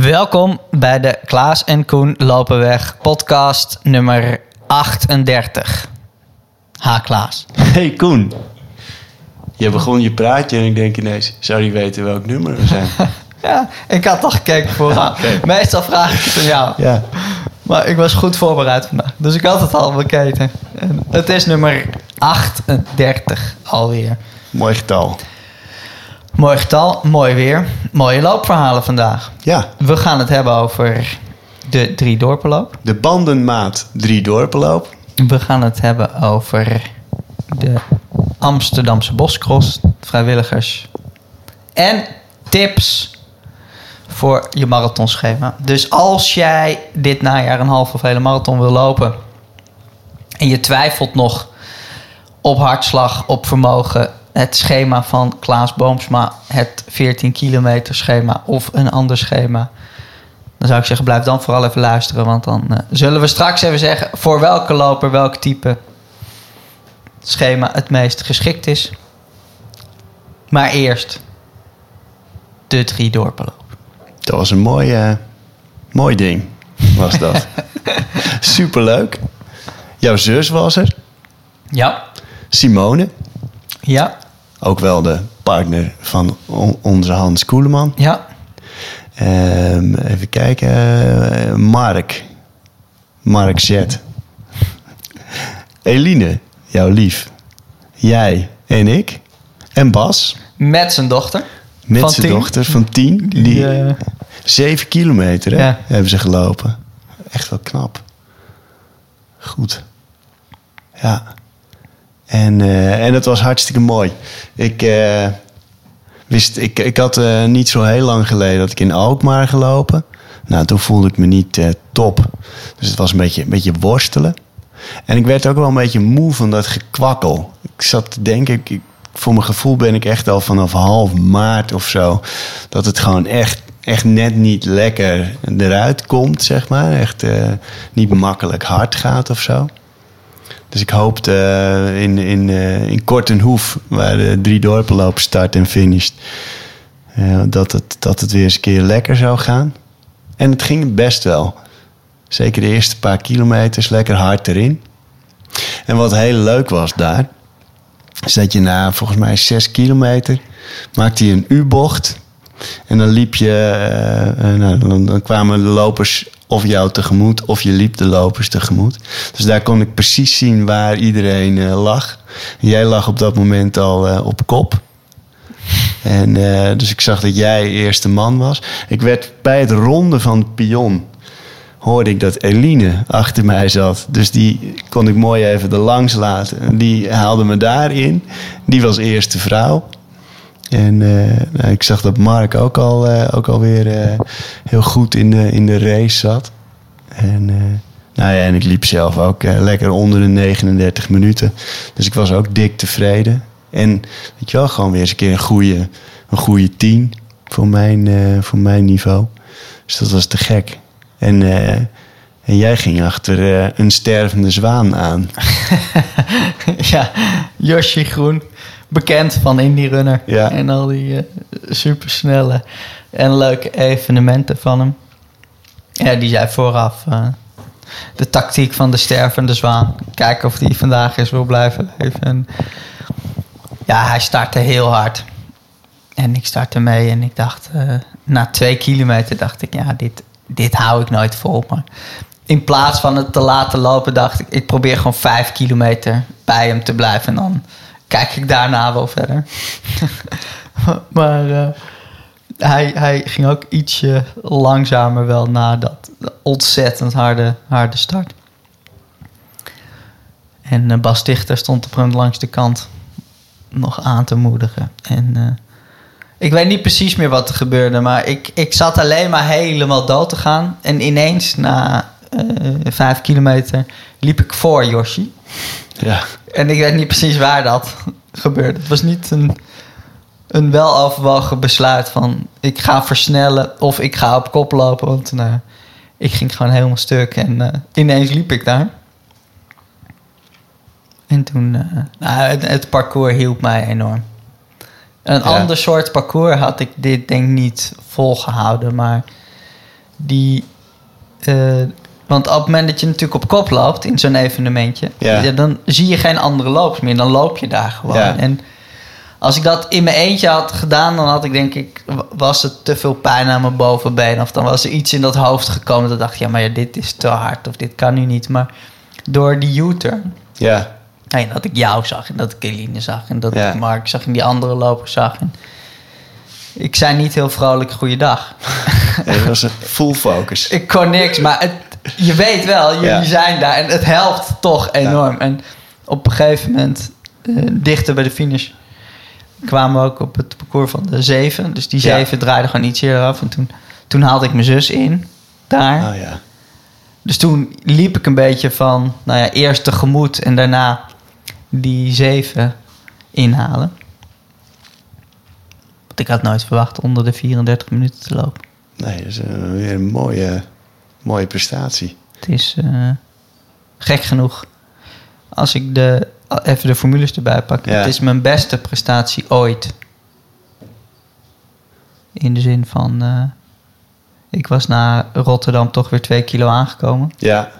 Welkom bij de Klaas en Koen Lopen Weg podcast nummer 38. Ha Klaas. Hey Koen. Je begon je praatje en ik denk ineens, zou die weten welk nummer we zijn? Ja, ik had toch gekeken voor. Meestal vraag ik het aan jou. ja. Maar ik was goed voorbereid vandaag. Dus ik had het al bekeken. En het is nummer 38 alweer. Mooi getal. Mooi getal, mooi weer. Mooie loopverhalen vandaag. Ja, We gaan het hebben over de drie dorpenloop. de bandenmaat drie dorpenloop. We gaan het hebben over de Amsterdamse Boscross, vrijwilligers. En tips voor je marathonschema. Dus als jij dit najaar een halve of hele marathon wil lopen... en je twijfelt nog op hartslag, op vermogen... het schema van Klaas Boomsma, het 14 kilometer schema... of een ander schema... Dan zou ik zeggen, blijf dan vooral even luisteren. Want dan eh, zullen we straks even zeggen voor welke loper, welk type schema het meest geschikt is. Maar eerst de drie dorpenloop. Dat was een mooi, eh, mooi ding, was dat. Superleuk. Jouw zus was er, Ja. Simone. Ja. Ook wel de partner van on- onze Hans Koeleman. Ja. Ehm, even kijken. eh, Mark. Mark Z. Eline, jouw lief. Jij en ik. En Bas. Met zijn dochter. Met Van zijn tien. dochter van tien. Die, eh, Zeven kilometer hè, Ja. hebben ze gelopen. Echt wel knap. Goed. Ja. En, eh, en dat was hartstikke mooi. Ik eh, wist, ik, ik had eh, niet zo heel lang geleden dat ik in Alkmaar gelopen. Nou, toen voelde ik me niet top. Dus het was een beetje, een beetje worstelen. En ik werd ook wel een beetje moe van dat gekwakkel. Ik zat te denken, ik, voor mijn gevoel ben ik echt al vanaf half maart of zo... dat het gewoon echt, echt net niet lekker eruit komt, zeg maar. Echt niet makkelijk hard gaat of zo. Dus ik hoopte eh, in, in, eh, in Kortenhoef, waar de drie dorpen lopen start en finished... eh, dat, het, dat het weer eens een keer lekker zou gaan. En het ging best wel. Zeker de eerste paar kilometers lekker hard erin. En wat heel leuk was daar, is dat je na volgens mij zes kilometer maakte je een U-bocht. En dan liep je, nou, dan, dan kwamen de lopers of jou tegemoet of je liep de lopers tegemoet. Dus daar kon ik precies zien waar iedereen eh, lag. Jij lag op dat moment al eh, op kop. En eh, dus ik zag dat jij eerste man was. Ik werd bij het ronden van het pion hoorde ik dat Eline achter mij zat. Dus die kon ik mooi even er langs laten. En Die haalde me daarin. Die was eerste vrouw. En eh, nou, ik zag dat Mark ook, al, eh, ook alweer eh, heel goed in de, in de race zat. En, nou ja, en ik liep zelf ook lekker onder de 39 minuten. Dus ik was ook dik tevreden. En weet je wel, gewoon weer eens een keer een goede, een goede 10 voor mijn, voor mijn niveau. Dus dat was te gek. En, en jij ging achter een stervende zwaan aan. ja, Yoshi Groen. Bekend van Indie Runner. Ja. En al die eh, supersnelle en leuke evenementen van hem. Ja, die zei vooraf eh, de tactiek van de stervende zwaan. Kijken of die vandaag eens wil blijven leven. En ja, hij startte heel hard. En ik startte mee en ik dacht, eh, na twee kilometer dacht ik, ja, dit, dit hou ik nooit vol. Maar in plaats van het te laten lopen, dacht ik, ik probeer gewoon vijf kilometer bij hem te blijven. En dan kijk ik daarna wel verder. maar eh, hij, hij ging ook ietsje langzamer wel na dat ontzettend harde, harde start. En eh, Bas Dichter stond op hem langs de kant nog aan te moedigen. En eh, ik weet niet precies meer wat er gebeurde, maar ik, ik zat alleen maar helemaal dood te gaan. En ineens, na vijf kilometer, liep ik voor Yoshi. Ja. En ik weet niet precies waar dat gebeurde. Het was niet een, een weloverwogen besluit van ik ga versnellen of ik ga op kop lopen. Want nou, ik ging gewoon helemaal stuk en eh, ineens liep ik daar. En toen, eh, nou, het, het parcours hielp mij enorm. Een Ja. ander soort parcours had ik dit denk ik niet volgehouden, maar die... eh, want op het moment dat je natuurlijk op kop loopt in zo'n evenementje... Ja. dan zie je geen andere lopers meer. Dan loop je daar gewoon. Ja. En als ik dat in mijn eentje had gedaan... dan had ik denk ik... was er te veel pijn aan mijn bovenbeen... of dan was er iets in dat hoofd gekomen... dat dacht, ja, maar ja, dit is te hard... of dit kan nu niet. Maar door die U-turn... Ja, Nee, dat ik jou zag en dat ik Eline zag en dat Ja. ik Mark zag en die andere lopers zag. En ik zei niet heel vrolijk goeiedag. het was een full focus. Ik kon niks, maar het, je weet wel, jullie Ja. zijn daar en het helpt toch enorm. En op een gegeven moment, eh, dichter bij de finish, kwamen we ook op het parcours van de zeven. Dus die Ja. zeven draaide gewoon iets eerder af. En toen, toen haalde ik mijn zus in, daar. Oh ja. Dus toen liep ik een beetje van, nou ja, eerst tegemoet en daarna die zeven inhalen. Want ik had nooit verwacht onder de 34 minuten te lopen. Nee, dat is weer een mooie, mooie prestatie. Het is eh, gek genoeg. Als ik de, even de formules erbij pak. Ja. Het is mijn beste prestatie ooit. In de zin van... eh, ik was na Rotterdam toch weer twee kilo aangekomen. Ja.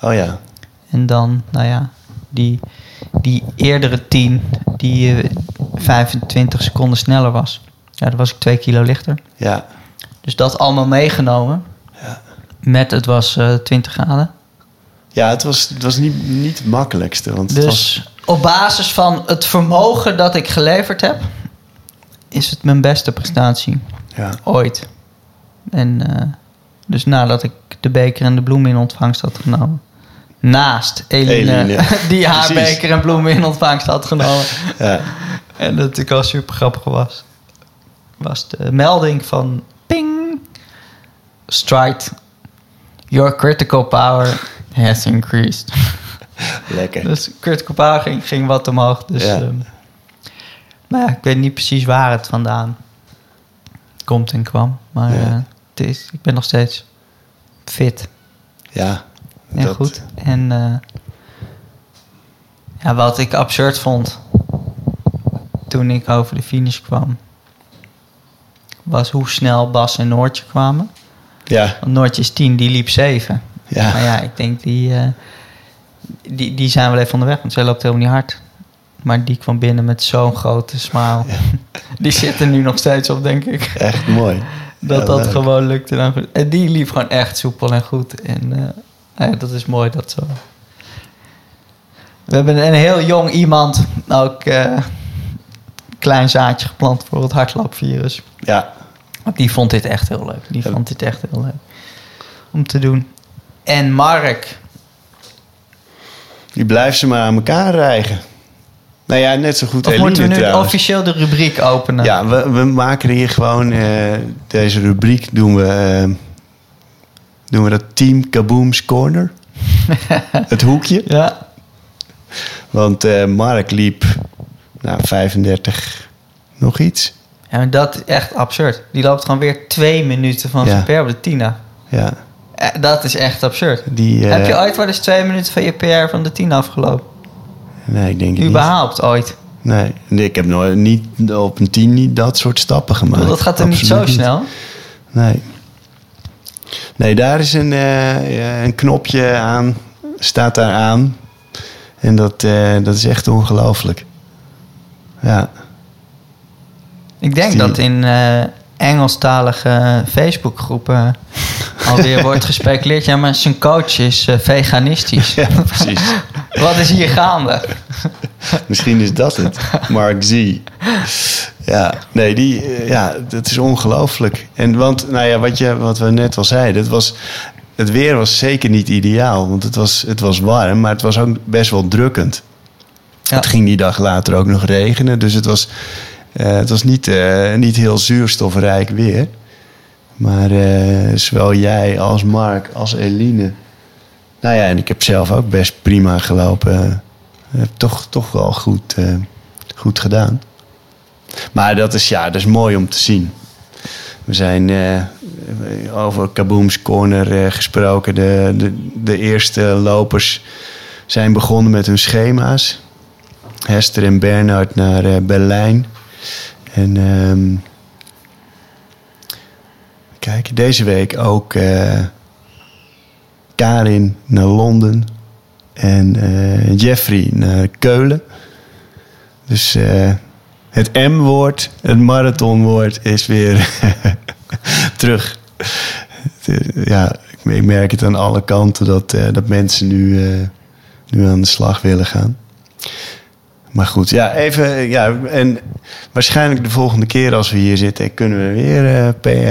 Oh ja. En dan, nou ja, die, die eerdere 10, die eh, 25 seconden sneller was. Ja, dan was ik 2 kilo lichter. Ja. Dus dat allemaal meegenomen. Met het was eh 20 graden. Ja, het was, het was niet, niet het makkelijkste. Want het was, Dus op basis van het vermogen dat ik geleverd heb, is het mijn beste prestatie ja. ooit. En eh, dus nadat ik de beker en de bloemen in ontvangst had genomen. Naast Eline, Eline, die haar precies. beker en bloemen in ontvangst had genomen. Ja. En dat natuurlijk wel super grappig was. Was de melding van ping. Stride. Your critical power has increased. Lekker. dus critical power ging, ging wat omhoog. Dus, Ja. ehm, maar ja, ik weet niet precies waar het vandaan komt en kwam. Maar Ja. eh, het is, ik ben nog steeds fit Ja. en dat- goed. En eh, ja, wat ik absurd vond toen ik over de finish kwam, was hoe snel Bas en Noortje kwamen. Ja. Want Noortje is 10, die liep 7. Ja. Maar ja, ik denk die, eh, die, die zijn wel even onderweg, want zij loopt helemaal niet hard. Maar die kwam binnen met zo'n grote smile. Die zit er nu nog steeds op, denk ik. Echt mooi. Dat Ja, dat leuk. gewoon lukte. Dan goed. En die liep gewoon echt soepel en goed. En eh, ja, dat is mooi dat zo. We hebben een heel jong iemand ook eh klein zaadje geplant voor het hardloopvirus. Ja. Die vond dit echt heel leuk. Die Ja. vond dit echt heel leuk om te doen. En Mark, Die blijft ze maar aan elkaar rijgen. Nou ja, net zo goed of Eline moeten we nu trouwens. officieel de rubriek openen? Ja, we, we maken hier gewoon... eh, deze rubriek doen we... eh, doen we dat Team Kaboom's Corner. het hoekje. Ja, Want eh, Mark liep... Nou, 35 nog iets. Maar dat is echt absurd. Die loopt gewoon weer twee minuten van Ja. zijn PR op de Tina. Ja. Eh, Dat is echt absurd. Die, eh, Heb je ooit wel eens twee minuten van je PR van de Tina afgelopen? Nee, ik denk het niet. Überhaupt ooit? Nee, ik heb nooit niet op een tien niet dat soort stappen gemaakt. dat gaat er niet zo snel. Nee. Nee, daar is een, eh, een knopje aan. Staat daar aan. En dat, dat is echt ongelooflijk. Ja. Ik denk Die- dat in eh, Engelstalige Facebookgroepen alweer wordt gespeculeerd. Ja, maar zijn coach is eh, veganistisch. ja, precies. Wat is hier gaande? Misschien is dat het. Mark Z. Ja, nee, die, eh, ja, dat is ongelooflijk. En want, nou ja, wat, je, wat we net al zeiden, het, was, het weer was zeker niet ideaal. Want het was, het was warm, maar het was ook best wel drukkend. Ja. Het ging die dag later ook nog regenen. Dus het was, eh, het was niet, eh, niet heel zuurstofrijk weer. Maar eh, zowel jij als Mark als Eline. Nou ja, en ik heb zelf ook best prima gelopen. Heb toch, toch wel goed, eh, goed gedaan. Maar dat is, ja, dat is mooi om te zien. We zijn eh, over Kaboom's Corner eh, gesproken. De, de, de eerste lopers zijn begonnen met hun schema's. Hester en Bernhard naar eh, Berlijn. En ehm, kijken. Deze week ook eh, Karin naar Londen. En eh, Jeffrey naar Keulen. Dus eh, het M-woord, het marathonwoord, is weer terug. Ja, ik- merk het aan alle kanten dat, dat mensen nu, nu aan de slag willen gaan. Maar goed, ja, even. Ja, en waarschijnlijk de volgende keer als we hier zitten, kunnen we weer eh,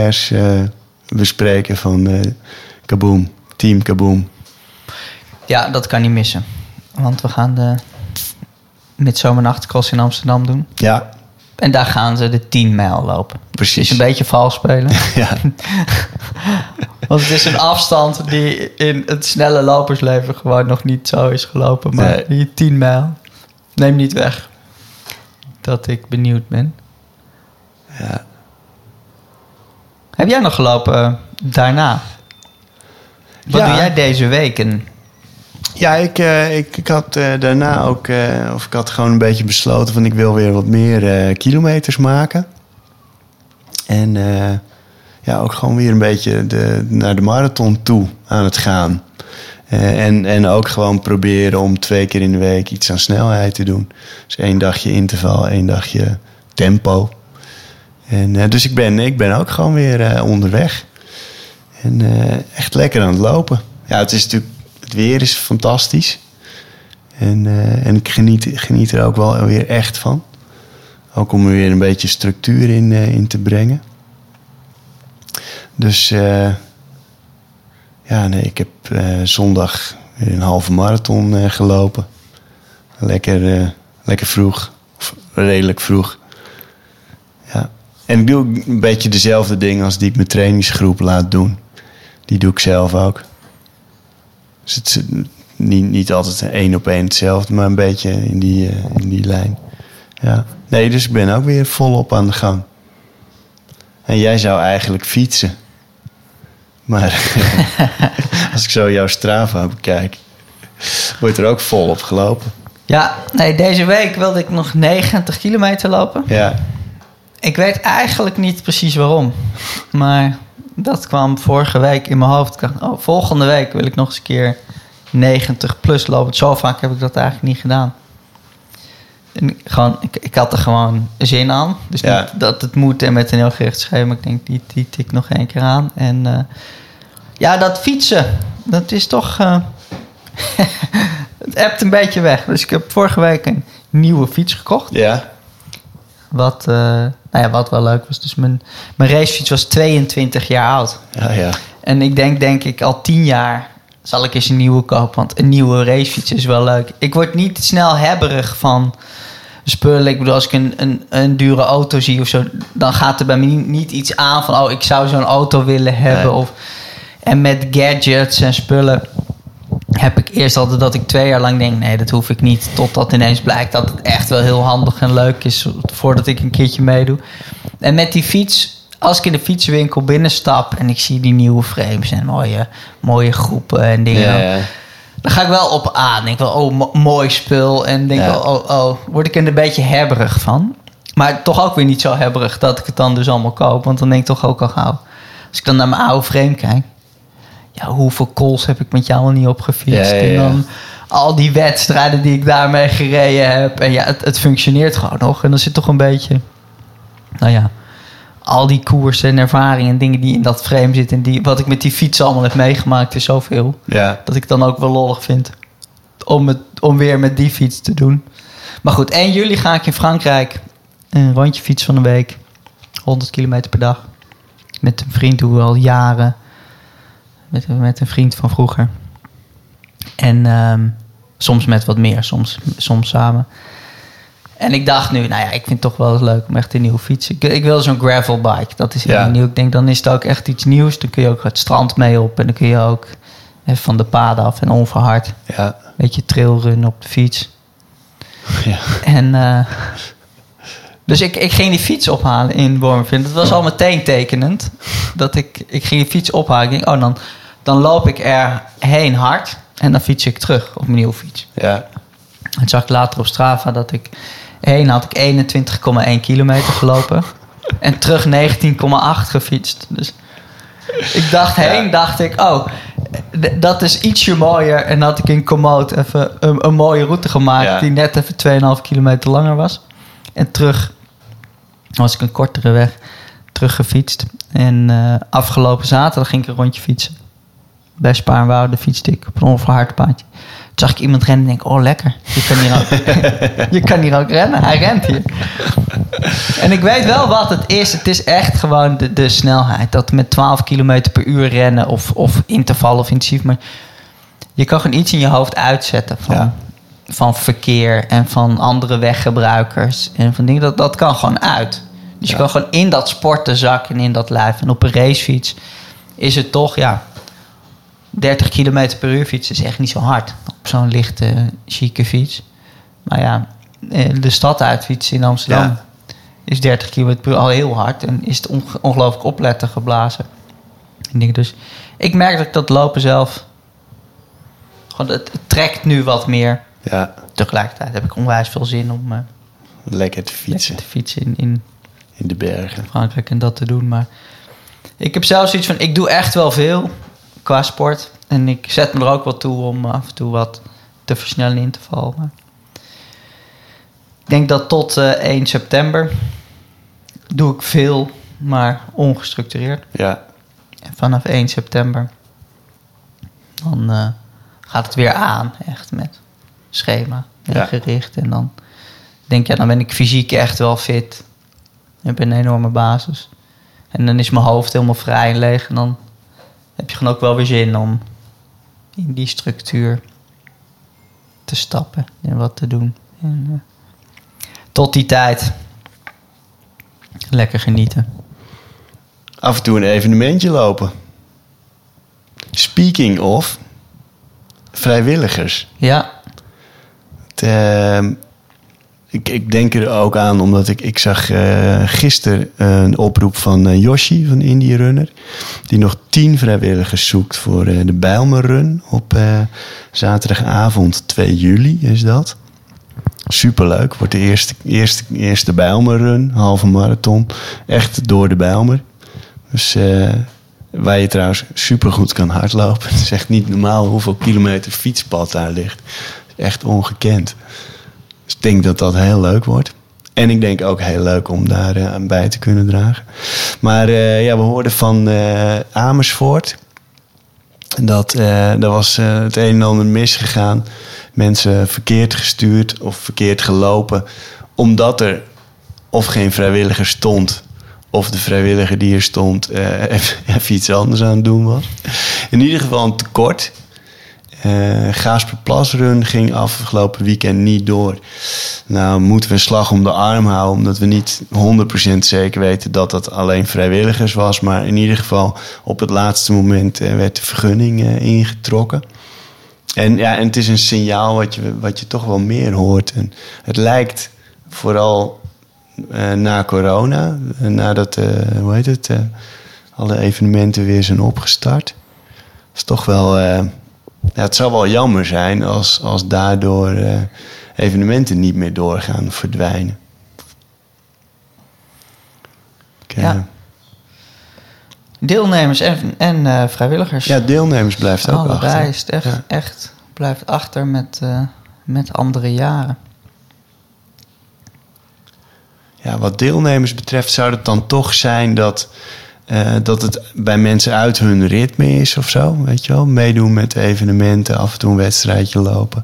PR's eh, bespreken van eh Kaboom, Team Kaboom. Ja, dat kan niet missen. Want we gaan de Midsomernachtkross in Amsterdam doen. Ja, En daar gaan ze de 10 mijl lopen. Precies. is een beetje vals spelen. Ja, Want het is een afstand die in het snelle lopersleven gewoon nog niet zo is gelopen. Maar Nee. die 10 mijl, neem niet weg dat ik benieuwd ben. ja. Heb jij nog gelopen daarna? Wat Ja. doe jij deze week? En Ja, ik, eh, ik, ik had eh, daarna ook, eh, of ik had gewoon een beetje besloten van ik wil weer wat meer kilometers maken. En ja, ook gewoon weer een beetje de, naar de marathon toe aan het gaan. Eh, en, en ook gewoon proberen om twee keer in de week iets aan snelheid te doen. Dus één dagje interval, één dagje tempo. En, eh, dus ik ben, ik ben ook gewoon weer eh, onderweg. En echt lekker aan het lopen. Ja, het is natuurlijk, het weer is fantastisch. En, en ik geniet, geniet er ook wel weer echt van. Ook om er weer een beetje structuur in, in te brengen. Dus ja, nee, ik heb eh, zondag een halve marathon eh, gelopen. Lekker, eh, lekker vroeg. Of redelijk vroeg. Ja. En ik doe een beetje dezelfde dingen als die ik mijn trainingsgroep laat doen. Die doe ik zelf ook. Dus het is niet, niet altijd één op één hetzelfde, maar een beetje in die, in die lijn. Ja. Nee, dus ik ben ook weer volop aan de gang. En jij zou eigenlijk fietsen. Maar als ik zo jouw Strava bekijk, wordt er ook volop gelopen. ja, nee, deze week wilde ik nog 90 kilometer lopen. Ja, Ik weet eigenlijk niet precies waarom. Maar dat kwam vorige week in mijn hoofd. Ik dacht, oh, volgende week wil ik nog eens een keer 90 plus lopen. Zo vaak heb ik dat eigenlijk niet gedaan. En gewoon, ik, ik had er gewoon zin aan. Dus Ja. niet dat het moet en met een heel gericht schema. Ik denk, die, die tik nog één keer aan. En eh, ja, dat fietsen, dat is toch... eh, het ebt een beetje weg. Dus ik heb vorige week een nieuwe fiets gekocht. ja, Wat, eh, nou ja, wat wel leuk was. Dus mijn, mijn racefiets was 22 jaar oud. ja, ja. En ik denk, denk ik, al 10 jaar zal ik eens een nieuwe kopen. Want een nieuwe racefiets is wel leuk. Ik word niet snel hebberig van spullen. Ik bedoel, als ik een, een, een dure auto zie of zo... dan gaat er bij me niet, iets aan van... oh, ik zou zo'n auto willen hebben. Nee. Of, en met gadgets en spullen heb ik eerst altijd dat ik twee jaar lang denk... nee, dat hoef ik niet. Totdat ineens blijkt dat het echt wel heel handig en leuk is... voordat ik een keertje meedoe. En met die fiets... Als ik in de fietswinkel binnenstap en ik zie die nieuwe frames en mooie, mooie groepen en dingen, ja, ja. Dan ga ik wel op aan. Denk wel, oh, mo- mooi spul. En denk wel, oh, oh, word ik er een beetje hebberig van. Maar toch ook weer niet zo hebberig dat ik het dan dus allemaal koop. Want dan denk ik toch ook al gauw. Als ik dan naar mijn oude frame kijk. Ja, hoeveel calls heb ik met jou al niet opgefietst? Ja, ja, En dan al die wedstrijden die ik daarmee gereden heb. En ja, het, het functioneert gewoon nog. En dan zit toch een beetje... Nou ja, al die koersen en ervaringen en dingen die in dat frame zitten... en die, wat ik met die fiets allemaal heb meegemaakt, is zoveel ja. dat ik het dan ook wel lollig vind om, het, om weer met die fiets te doen. Maar goed, 1 juli ga ik in Frankrijk een rondje fiets van een week. 100 kilometer per dag. Met een vriend we al jaren. Met, met een vriend van vroeger. En ehm, soms met wat meer, soms, soms samen. En ik dacht nu, nou ja, ik vind het toch wel eens leuk om echt een nieuwe fiets. Ik, ik wil zo'n gravelbike, dat is heel Ja. nieuw. Ik denk, dan is het ook echt iets nieuws. Dan kun je ook het strand mee op en dan kun je ook van de paden af en onverhard. ja. Beetje trailrunnen op de fiets. ja. En eh, dus ik, ik ging die fiets ophalen in Wormerveer. Dat was al meteen tekenend. Dat ik, ik ging die fiets ophalen. Ik denk, oh, dan, dan loop ik erheen hard. En dan fiets ik terug op mijn nieuwe fiets. ja. En zag ik later op Strava dat ik... Heen had ik 21,1 kilometer gelopen. En terug 19,8 gefietst. Dus ik dacht heen, dacht ik, oh, dat is ietsje mooier. En had ik in Komoot even een, een mooie route gemaakt... Ja. die net even 2,5 kilometer langer was. En terug was ik een kortere weg teruggefietst. En eh, afgelopen zaterdag ging ik een rondje fietsen. Bij Spaarnwoude fietste ik op een onverhard paadje. Zag ik iemand rennen en denk oh lekker, je kan hier ook, je kan hier ook rennen. Hij rent hier. En ik weet wel wat het is. Het is echt gewoon de, de snelheid. Dat met 12 km per uur rennen of, of interval of intensief. Maar je kan gewoon iets in je hoofd uitzetten van, Ja. van verkeer en van andere weggebruikers. En van dingen. Dat, dat kan gewoon uit. Dus je kan gewoon in dat sporten zakken, in dat lijf. En op een racefiets is het toch, ja, 30 km per uur fietsen is echt niet zo hard. Op zo'n lichte, chique fiets. Maar ja, eh, de stad uitfietsen in Amsterdam Ja. is 30 km per uur al heel hard. En is het onge- ongelooflijk opletten geblazen. En dingen dus. Ik merk dat ik dat lopen zelf... Gewoon, het, het trekt nu wat meer. Ja, Tegelijkertijd heb ik onwijs veel zin om eh, lekker te fietsen lekker te fietsen in, in in de bergen. Frankrijk en dat te doen. Maar ik heb zelfs iets van, ik doe echt wel veel qua sport. En ik zet me er ook wel toe om af en toe wat te versnellen in te vallen. Maar ik denk dat tot eh, 1 september doe ik veel, maar ongestructureerd. Ja, En vanaf 1 september dan eh, gaat het weer aan, echt met schema en Ja. gericht. En dan denk je, ja, dan ben ik fysiek echt wel fit. Ik heb een enorme basis. En dan is mijn hoofd helemaal vrij en leeg. En dan heb je gewoon ook wel weer zin om in die structuur te stappen en wat te doen. En, eh, tot die tijd lekker genieten. af en toe een evenementje lopen. Speaking of vrijwilligers. Ja, Het, ehm, ik, ik denk er ook aan, omdat ik, ik zag eh gisteren een oproep van eh, Yoshi van Indie Runner. Die nog tien vrijwilligers zoekt voor eh, de Bijlmer Run op zaterdagavond 2 juli is dat. Superleuk. Wordt de eerste, eerste, eerste Bijlmer Run, halve marathon. Echt door de Bijlmer. Dus waar je trouwens supergoed kan hardlopen. Het is echt niet normaal hoeveel kilometer fietspad daar ligt. Echt ongekend. Dus ik denk dat dat heel leuk wordt. En ik denk ook heel leuk om daar eh, aan bij te kunnen dragen. Maar eh, ja, we hoorden van eh, Amersfoort. Dat er was het een en ander misgegaan. Mensen verkeerd gestuurd of verkeerd gelopen. Omdat er of geen vrijwilliger stond. Of de vrijwilliger die er stond even, even iets anders aan het doen was. In ieder geval een tekort. Eh Gaasperplasrun ging afgelopen weekend niet door. Nou moeten we een slag om de arm houden... omdat we niet 100% zeker weten dat dat alleen vrijwilligers was. Maar in ieder geval op het laatste moment eh, werd de vergunning eh, ingetrokken. En, ja, en het is een signaal wat je, wat je toch wel meer hoort. En het lijkt vooral na corona... nadat, hoe heet het... alle evenementen weer zijn opgestart. is toch wel... ja, het zou wel jammer zijn als, als daardoor eh, evenementen niet meer doorgaan of verdwijnen. Eh, Ja. Deelnemers en, en eh, vrijwilligers. ja, deelnemers blijft ook Allebei achter. is echt, Ja. echt blijft achter met, met andere jaren. Ja, wat deelnemers betreft zou het dan toch zijn dat, eh, dat het bij mensen uit hun ritme is of zo. Weet je wel? Meedoen met evenementen, af en toe een wedstrijdje lopen.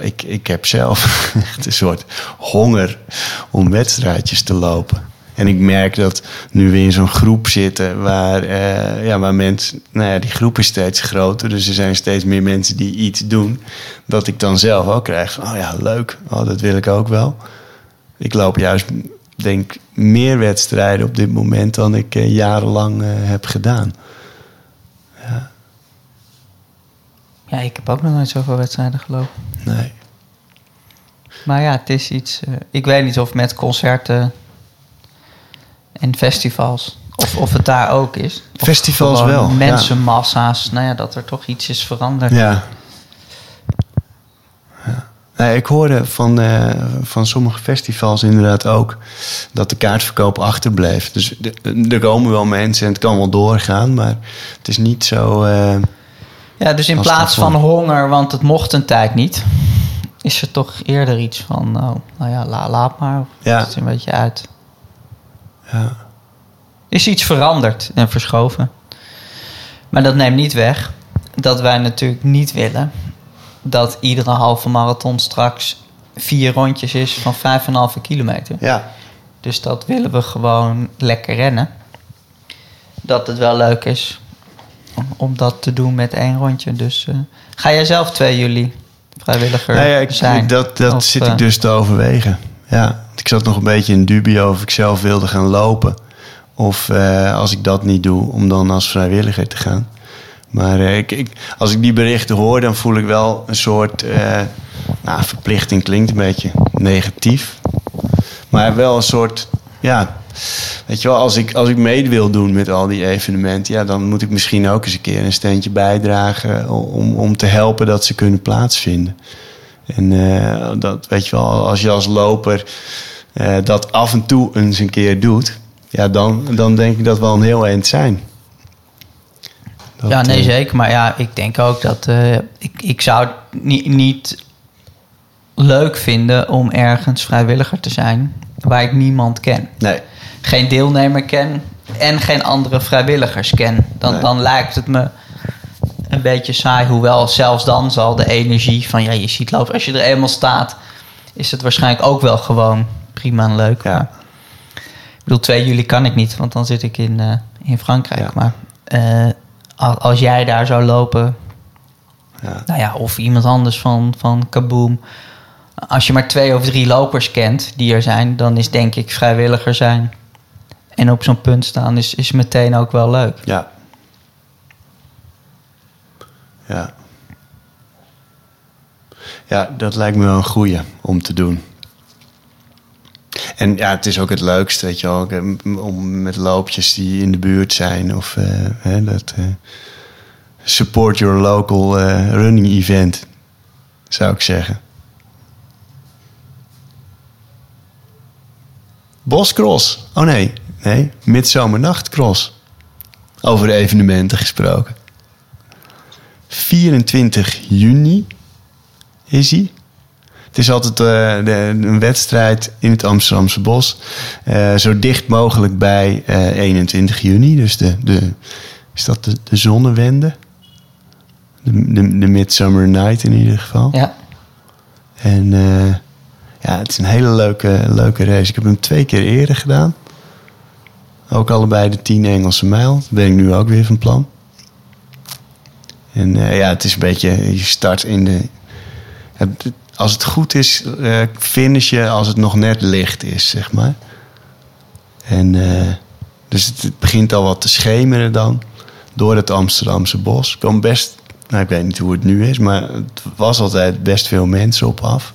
Ik, ik heb zelf een soort honger om wedstrijdjes te lopen. En ik merk dat nu we in zo'n groep zitten waar, eh, ja, waar mensen, nou ja, die groep is steeds groter. Dus er zijn steeds meer mensen die iets doen. Dat ik dan zelf ook krijg oh ja, leuk, oh, dat wil ik ook wel. Ik loop juist, denk meer wedstrijden op dit moment dan ik eh, jarenlang eh, heb gedaan. Ja, ik heb ook nog nooit zoveel wedstrijden gelopen. Nee. Maar ja, het is iets... eh, ik weet niet of met concerten en festivals... Of, of het daar ook is. Of Festivals wel, ja. Mensenmassa's. Nou ja, dat er toch iets is veranderd. Ja. ja. Nou, ik hoorde van, eh, van sommige festivals inderdaad ook dat de kaartverkoop achterbleef. Dus er komen wel mensen en het kan wel doorgaan, maar het is niet zo. eh, Ja, dus in plaats van honger, want het mocht een tijd niet, is er toch eerder iets van, oh, nou ja, la, laat maar. Of Ja. Het een beetje uit. ja. Is iets veranderd en verschoven. Maar dat neemt niet weg dat wij natuurlijk niet willen dat iedere halve marathon straks vier rondjes is van 5,5 kilometer. ja, Dus dat willen we gewoon lekker rennen. Dat het wel leuk is om, om dat te doen met één rondje. Dus eh, ga jij zelf 2 juli vrijwilliger Nou ja, ik, zijn? dat, dat Of, zit eh, ik dus te overwegen. Ja, ik zat nog een beetje in dubio of ik zelf wilde gaan lopen. Of eh, als ik dat niet doe, om dan als vrijwilliger te gaan. Maar eh, ik, als ik die berichten hoor, dan voel ik wel een soort... eh, nou, verplichting klinkt een beetje negatief. Maar wel een soort... Ja, weet je wel, als ik, als ik mee wil doen met al die evenementen... Ja, dan moet ik misschien ook eens een keer een steentje bijdragen... om, om te helpen dat ze kunnen plaatsvinden. En eh, dat weet je wel, als je als loper dat af en toe eens een keer doet, ja, dan, dan denk ik dat wel een heel eind zijn. Dat, ja, nee, eh, zeker. Maar ja, ik denk ook dat... eh, ik, ik zou het niet, niet leuk vinden om ergens vrijwilliger te zijn... waar ik niemand ken. Nee, Geen deelnemer ken en geen andere vrijwilligers ken. Dan, Nee. dan lijkt het me een beetje saai. Hoewel zelfs dan zal de energie van... Ja, je ziet lopen. Als je er eenmaal staat... is het waarschijnlijk ook wel gewoon prima en leuk. Ja. Maar, ik bedoel, 2 juli kan ik niet, want dan zit ik in, eh, in Frankrijk. Ja. Maar als jij daar zou lopen, ja, nou ja, of iemand anders van, van Kaboom. Als je maar twee of drie lopers kent die er zijn, dan is denk ik vrijwilliger zijn. En op zo'n punt staan is, is meteen ook wel leuk. ja. Ja. Ja, dat lijkt me wel een goeie om te doen. En ja, het is ook het leukst, weet je wel, om met loopjes die in de buurt zijn of eh, hè, dat eh, support your local eh, running event, zou ik zeggen. Boscross. Oh nee, nee, Midzomernachtcross. Over de evenementen gesproken. 24 juni is hij. Het is altijd eh, de, een wedstrijd in het Amsterdamse bos. Eh, zo dicht mogelijk bij eh, 21 juni. Dus de, de, is dat de, de zonnewende? De, de, de Midsummer Night in ieder geval. Ja, En eh, ja, het is een hele leuke, leuke race. Ik heb hem twee keer eerder gedaan. Ook allebei de 10 Engelse mijl. Dat ben ik nu ook weer van plan. En eh, ja, het is een beetje, je start in de... het- als het goed is, eh finish je als het nog net licht is, zeg maar. En eh, dus het, begint al wat te schemeren dan. Door het Amsterdamse bos. Komen best, nou ik weet niet hoe het nu is, maar het was altijd best veel mensen op af.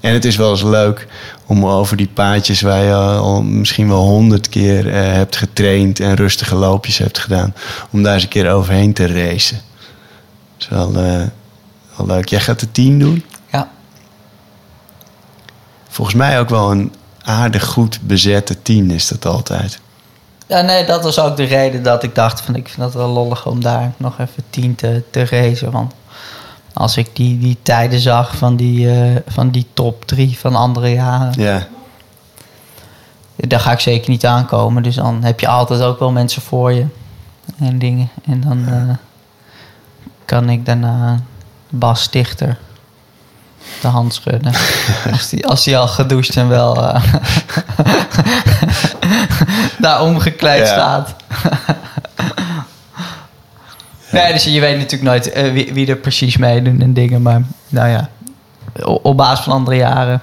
En het is wel eens leuk om over die paadjes waar je al misschien wel honderd keer eh, hebt getraind en rustige loopjes hebt gedaan, om daar eens een keer overheen te racen. Dat is wel leuk. Jij gaat de tien doen? Volgens mij ook wel een aardig goed bezette tien is dat altijd. Ja, nee, dat was ook de reden dat ik dacht van ik vind dat wel lollig om daar nog even tien te, te racen. Want als ik die, die tijden zag van die, eh, van die top drie van andere jaren, Ja, daar ga ik zeker niet aankomen. Dus dan heb je altijd ook wel mensen voor je en dingen. En dan eh, kan ik daarna Bas Stichter de hand schudden. als, die, als die al gedoucht en wel eh, daar omgekleed Ja. staat. Nee, dus je weet natuurlijk nooit eh, wie, wie er precies meedoen en dingen. Maar nou ja, op basis van andere jaren.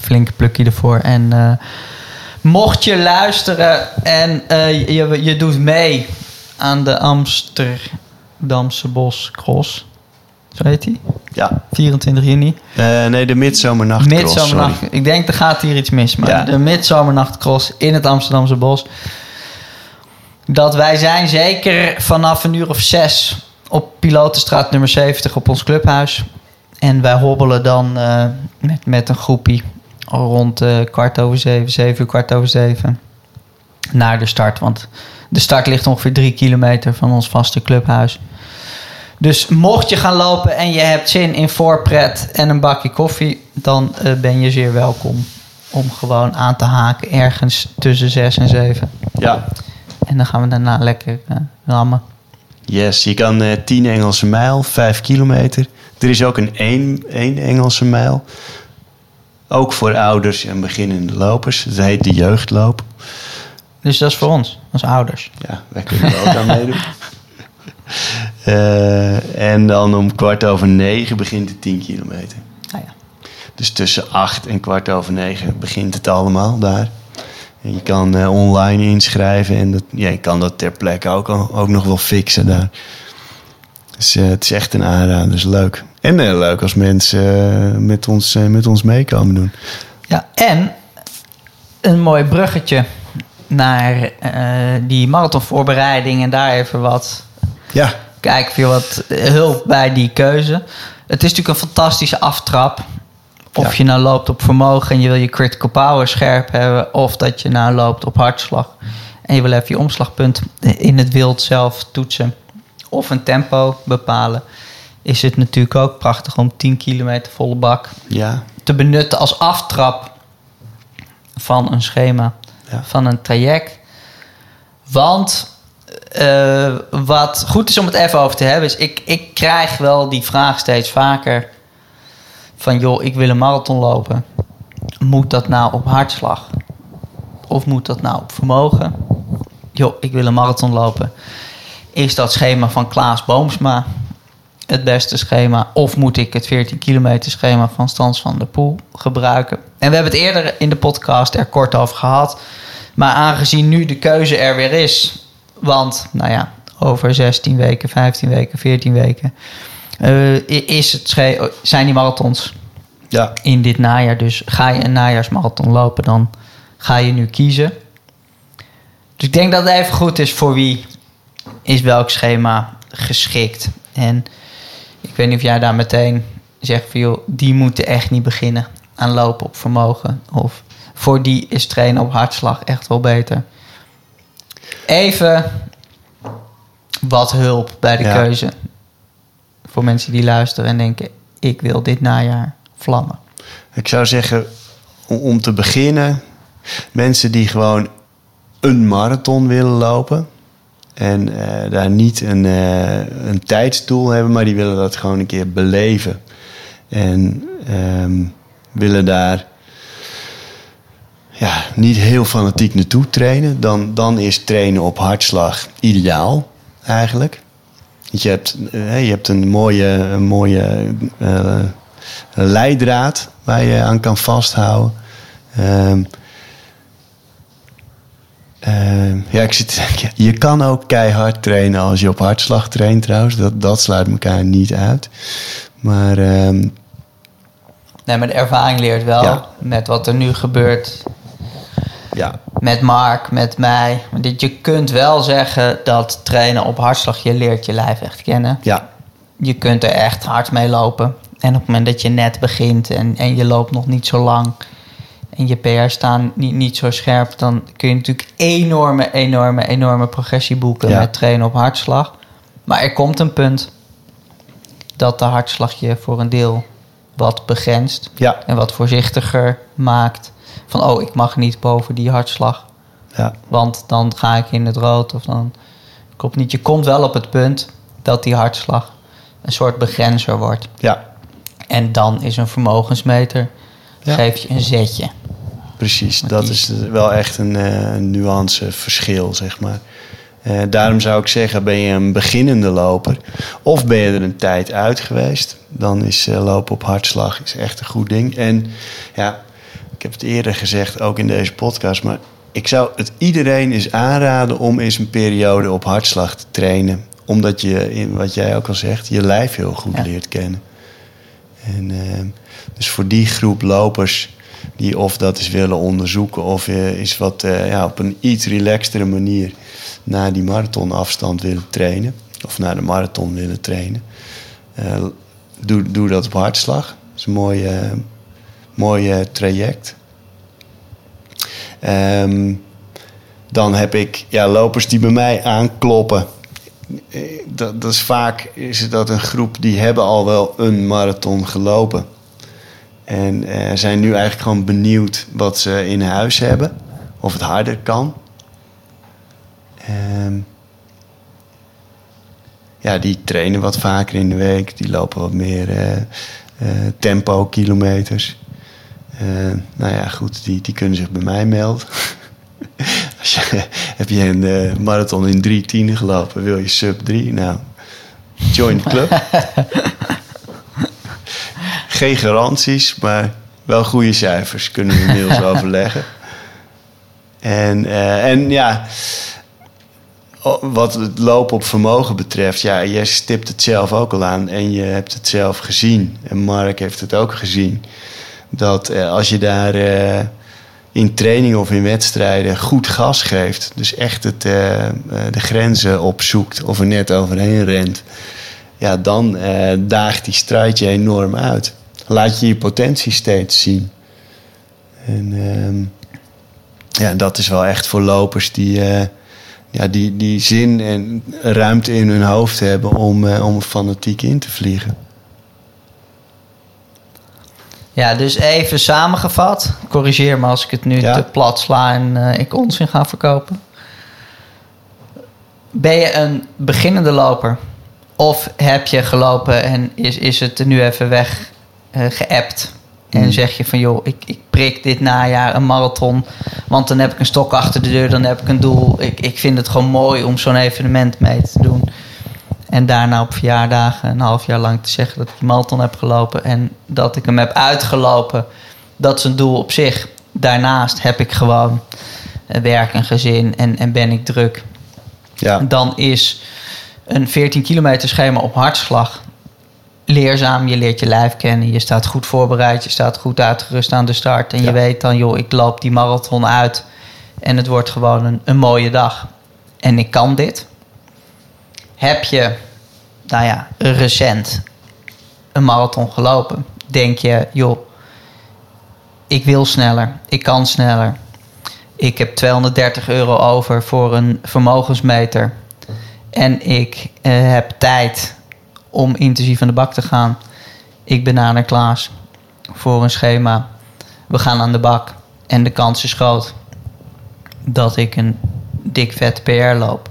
Flinke plukje ervoor. En eh, mocht je luisteren en je, je doet mee aan de Amsterdamse Boscross. Zo heet die? ja. 24 juni. Eh, nee, de midzomernacht. Midzomernacht. Ik denk er gaat hier iets mis. Maar Ja. de Midzomernachtcross in het Amsterdamse bos. Dat wij zijn zeker vanaf een uur of zes op Pilotenstraat nummer 70 op ons clubhuis. En wij hobbelen dan eh, met, met een groepie rond eh, kwart over zeven, zeven uur kwart over zeven naar de start. Want de start ligt ongeveer drie kilometer van ons vaste clubhuis. Dus mocht je gaan lopen en je hebt zin in voorpret en een bakje koffie, dan eh, ben je zeer welkom om gewoon aan te haken ergens tussen zes en zeven. Ja. En dan gaan we daarna lekker eh, rammen. Yes, je kan eh 10 Engelse mijl, 5 kilometer. Er is ook een 1, 1 Engelse mijl. Ook voor ouders en beginnende lopers. Dat heet de jeugdloop. Dus dat is voor ons, als ouders. Ja, wij kunnen er ook aan meedoen. Eh, en dan om kwart over negen begint de 10 kilometer. Nou ja. Dus tussen 8 en kwart over negen begint het allemaal daar. En je kan eh, online inschrijven en dat, ja, je kan dat ter plekke ook, ook nog wel fixen daar. Dus eh, het is echt een aanrader, is leuk. En eh, leuk als mensen met, ons, met ons meekomen doen. Ja, en een mooi bruggetje naar die marathonvoorbereiding en daar even wat Ja, kijken veel wat hulp bij die keuze. Het is natuurlijk een fantastische aftrap. Of Ja. je nou loopt op vermogen en je wil je critical power scherp hebben, of dat je nou loopt op hartslag en je wil even je omslagpunt in het wild zelf toetsen, of een tempo bepalen, is het natuurlijk ook prachtig om 10 kilometer volle bak ja, te benutten als aftrap van een schema, Ja. van een traject. Want eh, wat goed is om het even over te hebben, is ik, ik krijg wel die vraag steeds vaker van joh, ik wil een marathon lopen. Moet dat nou op hartslag? Of moet dat nou op vermogen? Joh, ik wil een marathon lopen. Is dat schema van Klaas Boomsma het beste schema? Of moet ik het 14 kilometer schema van Stans van der Poel gebruiken? En we hebben het eerder in de podcast er kort over gehad. Maar aangezien nu de keuze er weer is... want, nou ja, over 16 weken, 15 weken, 14 weken... eh, is het sche- zijn die marathons ja, in dit najaar. Dus ga je een najaarsmarathon lopen, dan ga je nu kiezen. Dus ik denk dat het even goed is voor wie is welk schema geschikt. En ik weet niet of jij daar meteen zegt van joh, die moeten echt niet beginnen aan lopen op vermogen. Of voor die is trainen op hartslag echt wel beter. Even wat hulp bij de Ja. keuze. Voor mensen die luisteren en denken, ik wil dit najaar vlammen. Ik zou zeggen, om, om te beginnen, mensen die gewoon een marathon willen lopen. En eh, daar niet een, eh, een tijdsdoel hebben, maar die willen dat gewoon een keer beleven. En ehm, willen daar ja, niet heel fanatiek naartoe trainen. Dan, dan is trainen op hartslag ideaal, eigenlijk. Want Je hebt, eh, je hebt een mooie, een mooie eh, leidraad waar je aan kan vasthouden. Ehm, ehm, ja, ik zit, je kan ook keihard trainen als je op hartslag traint trouwens. Dat, dat sluit elkaar niet uit. Maar ehm, Nee, maar de ervaring leert wel Ja. met wat er nu gebeurt ja, met Mark, met mij. Dat je kunt wel zeggen dat trainen op hartslag je leert je lijf echt kennen. ja, Je kunt er echt hard mee lopen. En op het moment dat je net begint en, en je loopt nog niet zo lang en je PR staan niet, niet zo scherp, dan kun je natuurlijk enorme, enorme, enorme progressie boeken Ja. met trainen op hartslag. Maar er komt een punt dat de hartslag je voor een deel wat begrenst ja, en wat voorzichtiger maakt. Van oh, ik mag niet boven die hartslag, ja, want dan ga ik in het rood of dan klopt niet. Je komt wel op het punt dat die hartslag een soort begrenzer wordt. ja, En dan is een vermogensmeter, Ja. geeft je een zetje. precies. Want Dat die- is wel echt een eh, een nuanceverschil, zeg maar. Eh, daarom zou ik zeggen, ben je een beginnende loper... of ben je er een tijd uit geweest... dan is eh, lopen op hartslag is echt een goed ding. En ja, ik heb het eerder gezegd, ook in deze podcast... maar ik zou het iedereen eens aanraden om eens een periode op hartslag te trainen. Omdat je, in wat jij ook al zegt, je lijf heel goed Ja. leert kennen. En, ehm, dus voor die groep lopers die of dat eens willen onderzoeken... of is wat eh, ja, op een iets relaxtere manier naar die marathonafstand willen trainen... of naar de marathon willen trainen... eh, doe, doe dat op hartslag. Dat is een mooi, eh, mooi traject. Ehm, dan heb ik ja, lopers die bij mij aankloppen. Dat, dat is vaak is dat een groep die hebben al wel een marathon gelopen. En eh, zijn nu eigenlijk gewoon benieuwd wat ze in huis hebben. Of het harder kan. Ehm, ja, die trainen wat vaker in de week. Die lopen wat meer eh, eh, tempo kilometers. Eh, nou ja, goed, die, die kunnen zich bij mij melden. Als je, heb je een marathon in 3.10 gelopen, wil je sub 3? Nou, join the club. Geen garanties, maar wel goede cijfers kunnen we inmiddels overleggen. En, eh, en ja, wat het lopen op vermogen betreft, ja, jij stipt het zelf ook al aan en je hebt het zelf gezien. En Mark heeft het ook gezien. Dat eh, als je daar eh, in trainingen of in wedstrijden goed gas geeft, dus echt het, de grenzen opzoekt of er net overheen rent, ja, dan daagt die strijd je enorm uit. Laat je je potentie steeds zien. En ehm, ja, dat is wel echt voor lopers die, eh, ja, die, die zin en ruimte in hun hoofd hebben om, eh, om fanatiek in te vliegen. Ja, dus even samengevat. Corrigeer me als ik het nu Ja. te plat sla en eh, ik onzin ga verkopen. Ben je een beginnende loper? Of heb je gelopen en is, is het nu even weg geappt? En Hmm. zeg je van joh, ik, ik prik dit najaar een marathon. Want dan heb ik een stok achter de deur, dan heb ik een doel. Ik, ik vind het gewoon mooi om zo'n evenement mee te doen. En daarna op verjaardagen een half jaar lang te zeggen dat ik die marathon heb gelopen. En dat ik hem heb uitgelopen. Dat is een doel op zich. Daarnaast heb ik gewoon eh, werk en gezin en, en ben ik druk. Ja, Dan is een 14 kilometer schema op hartslag leerzaam. Je leert je lijf kennen. Je staat goed voorbereid. Je staat goed uitgerust aan de start. En je weet dan, joh, ik loop die marathon uit. En het wordt gewoon een, een mooie dag. En ik kan dit. Heb je, nou ja, recent een marathon gelopen? Denk je, joh, ik wil sneller. Ik kan sneller. Ik heb 230 euro over voor een vermogensmeter. En ik eh, heb tijd om intensief aan de bak te gaan. Ik ben aan Klaas voor een schema. We gaan aan de bak. En de kans is groot dat ik een dik vet PR loop.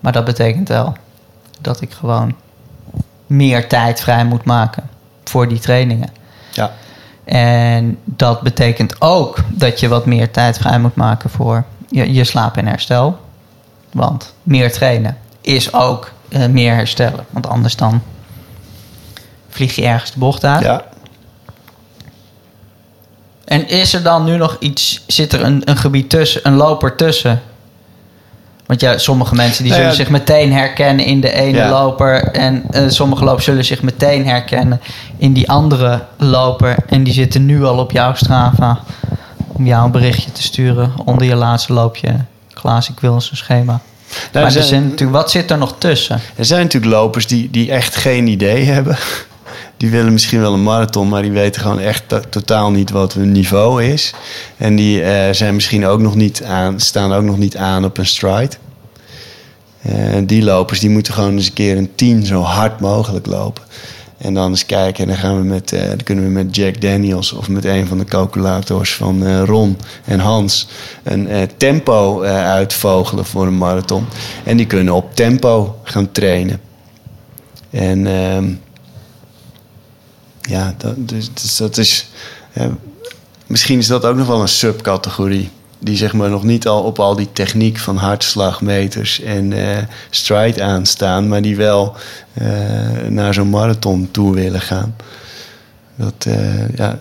Maar dat betekent wel dat ik gewoon meer tijd vrij moet maken voor die trainingen. ja, En dat betekent ook dat je wat meer tijd vrij moet maken voor je, je slaap en herstel. Want meer trainen is ook eh, meer herstellen. Want anders dan vlieg je ergens de bocht uit. ja. En is er dan nu nog iets, zit er een, een gebied tussen, een loper tussen? Want ja, sommige mensen die Nou zullen ja, zich meteen herkennen in de ene Ja. loper. En eh, sommige lopers zullen zich meteen herkennen in die andere loper. En die zitten nu al op jouw Strava om jou een berichtje te sturen onder je laatste loopje. Klaas, ik wil een schema. Nou, maar er, zijn, zijn natuurlijk, wat zit er nog tussen? er zijn natuurlijk lopers die, die echt geen idee hebben. Die willen misschien wel een marathon, maar die weten gewoon echt to- totaal niet wat hun niveau is. En die eh, zijn misschien ook nog niet aan, staan ook nog niet aan op een stride. Eh, die lopers die moeten gewoon eens een keer een 10 zo hard mogelijk lopen. En dan eens kijken. En dan, gaan we met, eh, dan kunnen we met Jack Daniels of met een van de calculators van eh, Ron en Hans een eh, tempo uitvogelen voor een marathon. En die kunnen op tempo gaan trainen. En ehm, ja, dat, dus, dus dat is. misschien is dat ook nog wel een subcategorie. Die zeg maar nog niet al op al die techniek van hartslagmeters en eh, stride aanstaan, maar die wel eh, naar zo'n marathon toe willen gaan. Dat, eh, ja.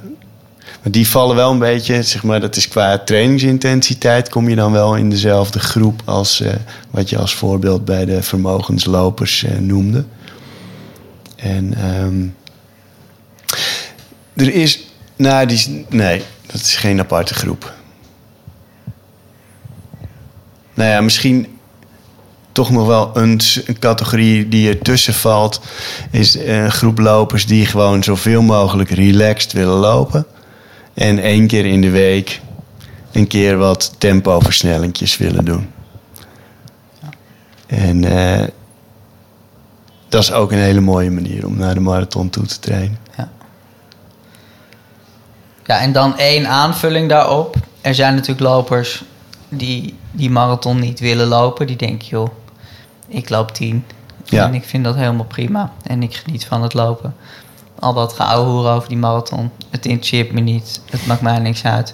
Maar die vallen wel een beetje, zeg maar, dat is qua trainingsintensiteit, kom je dan wel in dezelfde groep als wat je als voorbeeld bij de vermogenslopers noemde. En ehm, er is, nou, die, nee, dat is geen aparte groep. Nou ja, misschien toch nog wel een, categorie die ertussen valt. Is een groep lopers die gewoon zoveel mogelijk relaxed willen lopen. En één keer in de week een keer wat tempoversnellingjes willen doen. En eh, dat is ook een hele mooie manier om naar de marathon toe te trainen. Ja, en dan één aanvulling daarop. Er zijn natuurlijk lopers die die marathon niet willen lopen. Die denken, joh, ik loop tien. Ja. En ik vind dat helemaal prima. En ik geniet van het lopen. Al dat geouwehoer over die marathon. Het interesseert me niet. Het maakt mij niks uit.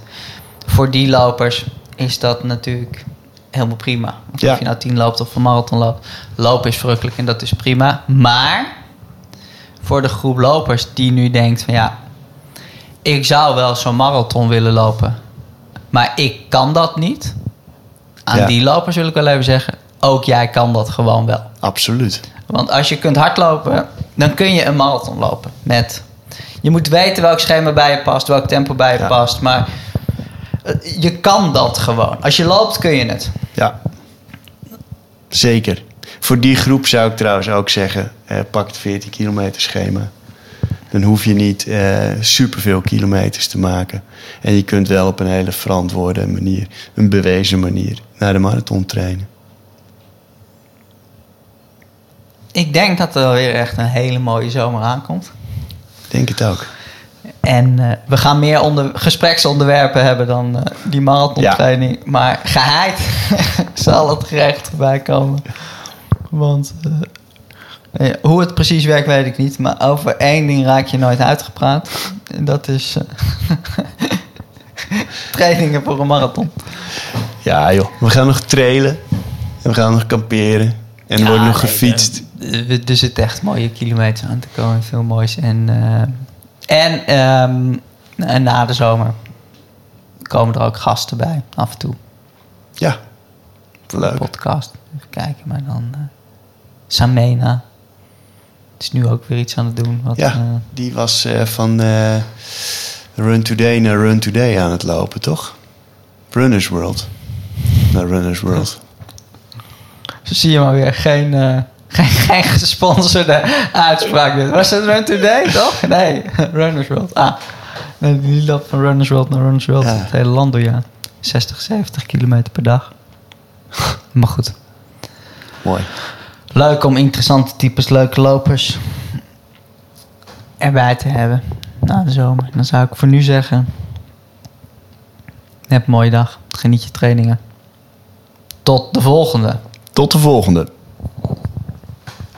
Voor die lopers is dat natuurlijk helemaal prima. Ja. Of je nou tien loopt of een marathon loopt. Lopen is verrukkelijk en dat is prima. Maar voor de groep lopers die nu denkt van ja, ik zou wel zo'n marathon willen lopen, maar ik kan dat niet. Aan Ja. die lopers wil ik wel even zeggen, ook jij kan dat gewoon wel. Absoluut. Want als je kunt hardlopen, dan kun je een marathon lopen. Met, je moet weten welk schema bij je past, welk tempo bij je Ja. past. Maar eh, je kan dat gewoon. Als je loopt, kun je het. Ja, zeker. Voor die groep zou ik trouwens ook zeggen: eh, pak het 14 kilometer schema. Dan hoef je niet eh superveel kilometers te maken. En je kunt wel op een hele verantwoorde manier, een bewezen manier, naar de marathon trainen. Ik denk dat er weer echt een hele mooie zomer aankomt. Ik Denk het ook. En eh, we gaan meer onder, gespreksonderwerpen hebben dan eh, die marathontraining. Maar geheid zal het gerecht voorbij komen. Want hoe het precies werkt, weet ik niet. Maar over één ding raak je nooit uitgepraat. En dat is eh, trainingen voor een marathon. Ja, joh. We gaan nog trailen. En we gaan nog kamperen. En er Ja, wordt nog nee, gefietst. eh, Er zitten echt mooie kilometers aan te komen. Veel moois. En, eh, en ehm, en na de zomer komen er ook gasten bij, af en toe. Ja, leuk. podcast. Even kijken, maar dan... eh, Samena. Is nu ook weer iets aan het doen. Wat, Ja, eh, die was eh, van eh, Run Today naar Run Today aan het lopen, toch? Runners World. Naar Runners World. zo zie je maar weer. Geen, geen, geen gesponsorde uitspraak. Was het Run Today, toch? Nee, Runners World. Ah, nee, die loopt van Runners World naar Runners World. Ja. Het hele land door, ja. 60, 70 kilometer per dag. Maar goed. Mooi. Leuk om interessante types, leuke lopers erbij te hebben na de zomer. Dan zou ik voor nu zeggen: heb een mooie dag, geniet je trainingen. Tot de volgende. Tot de volgende.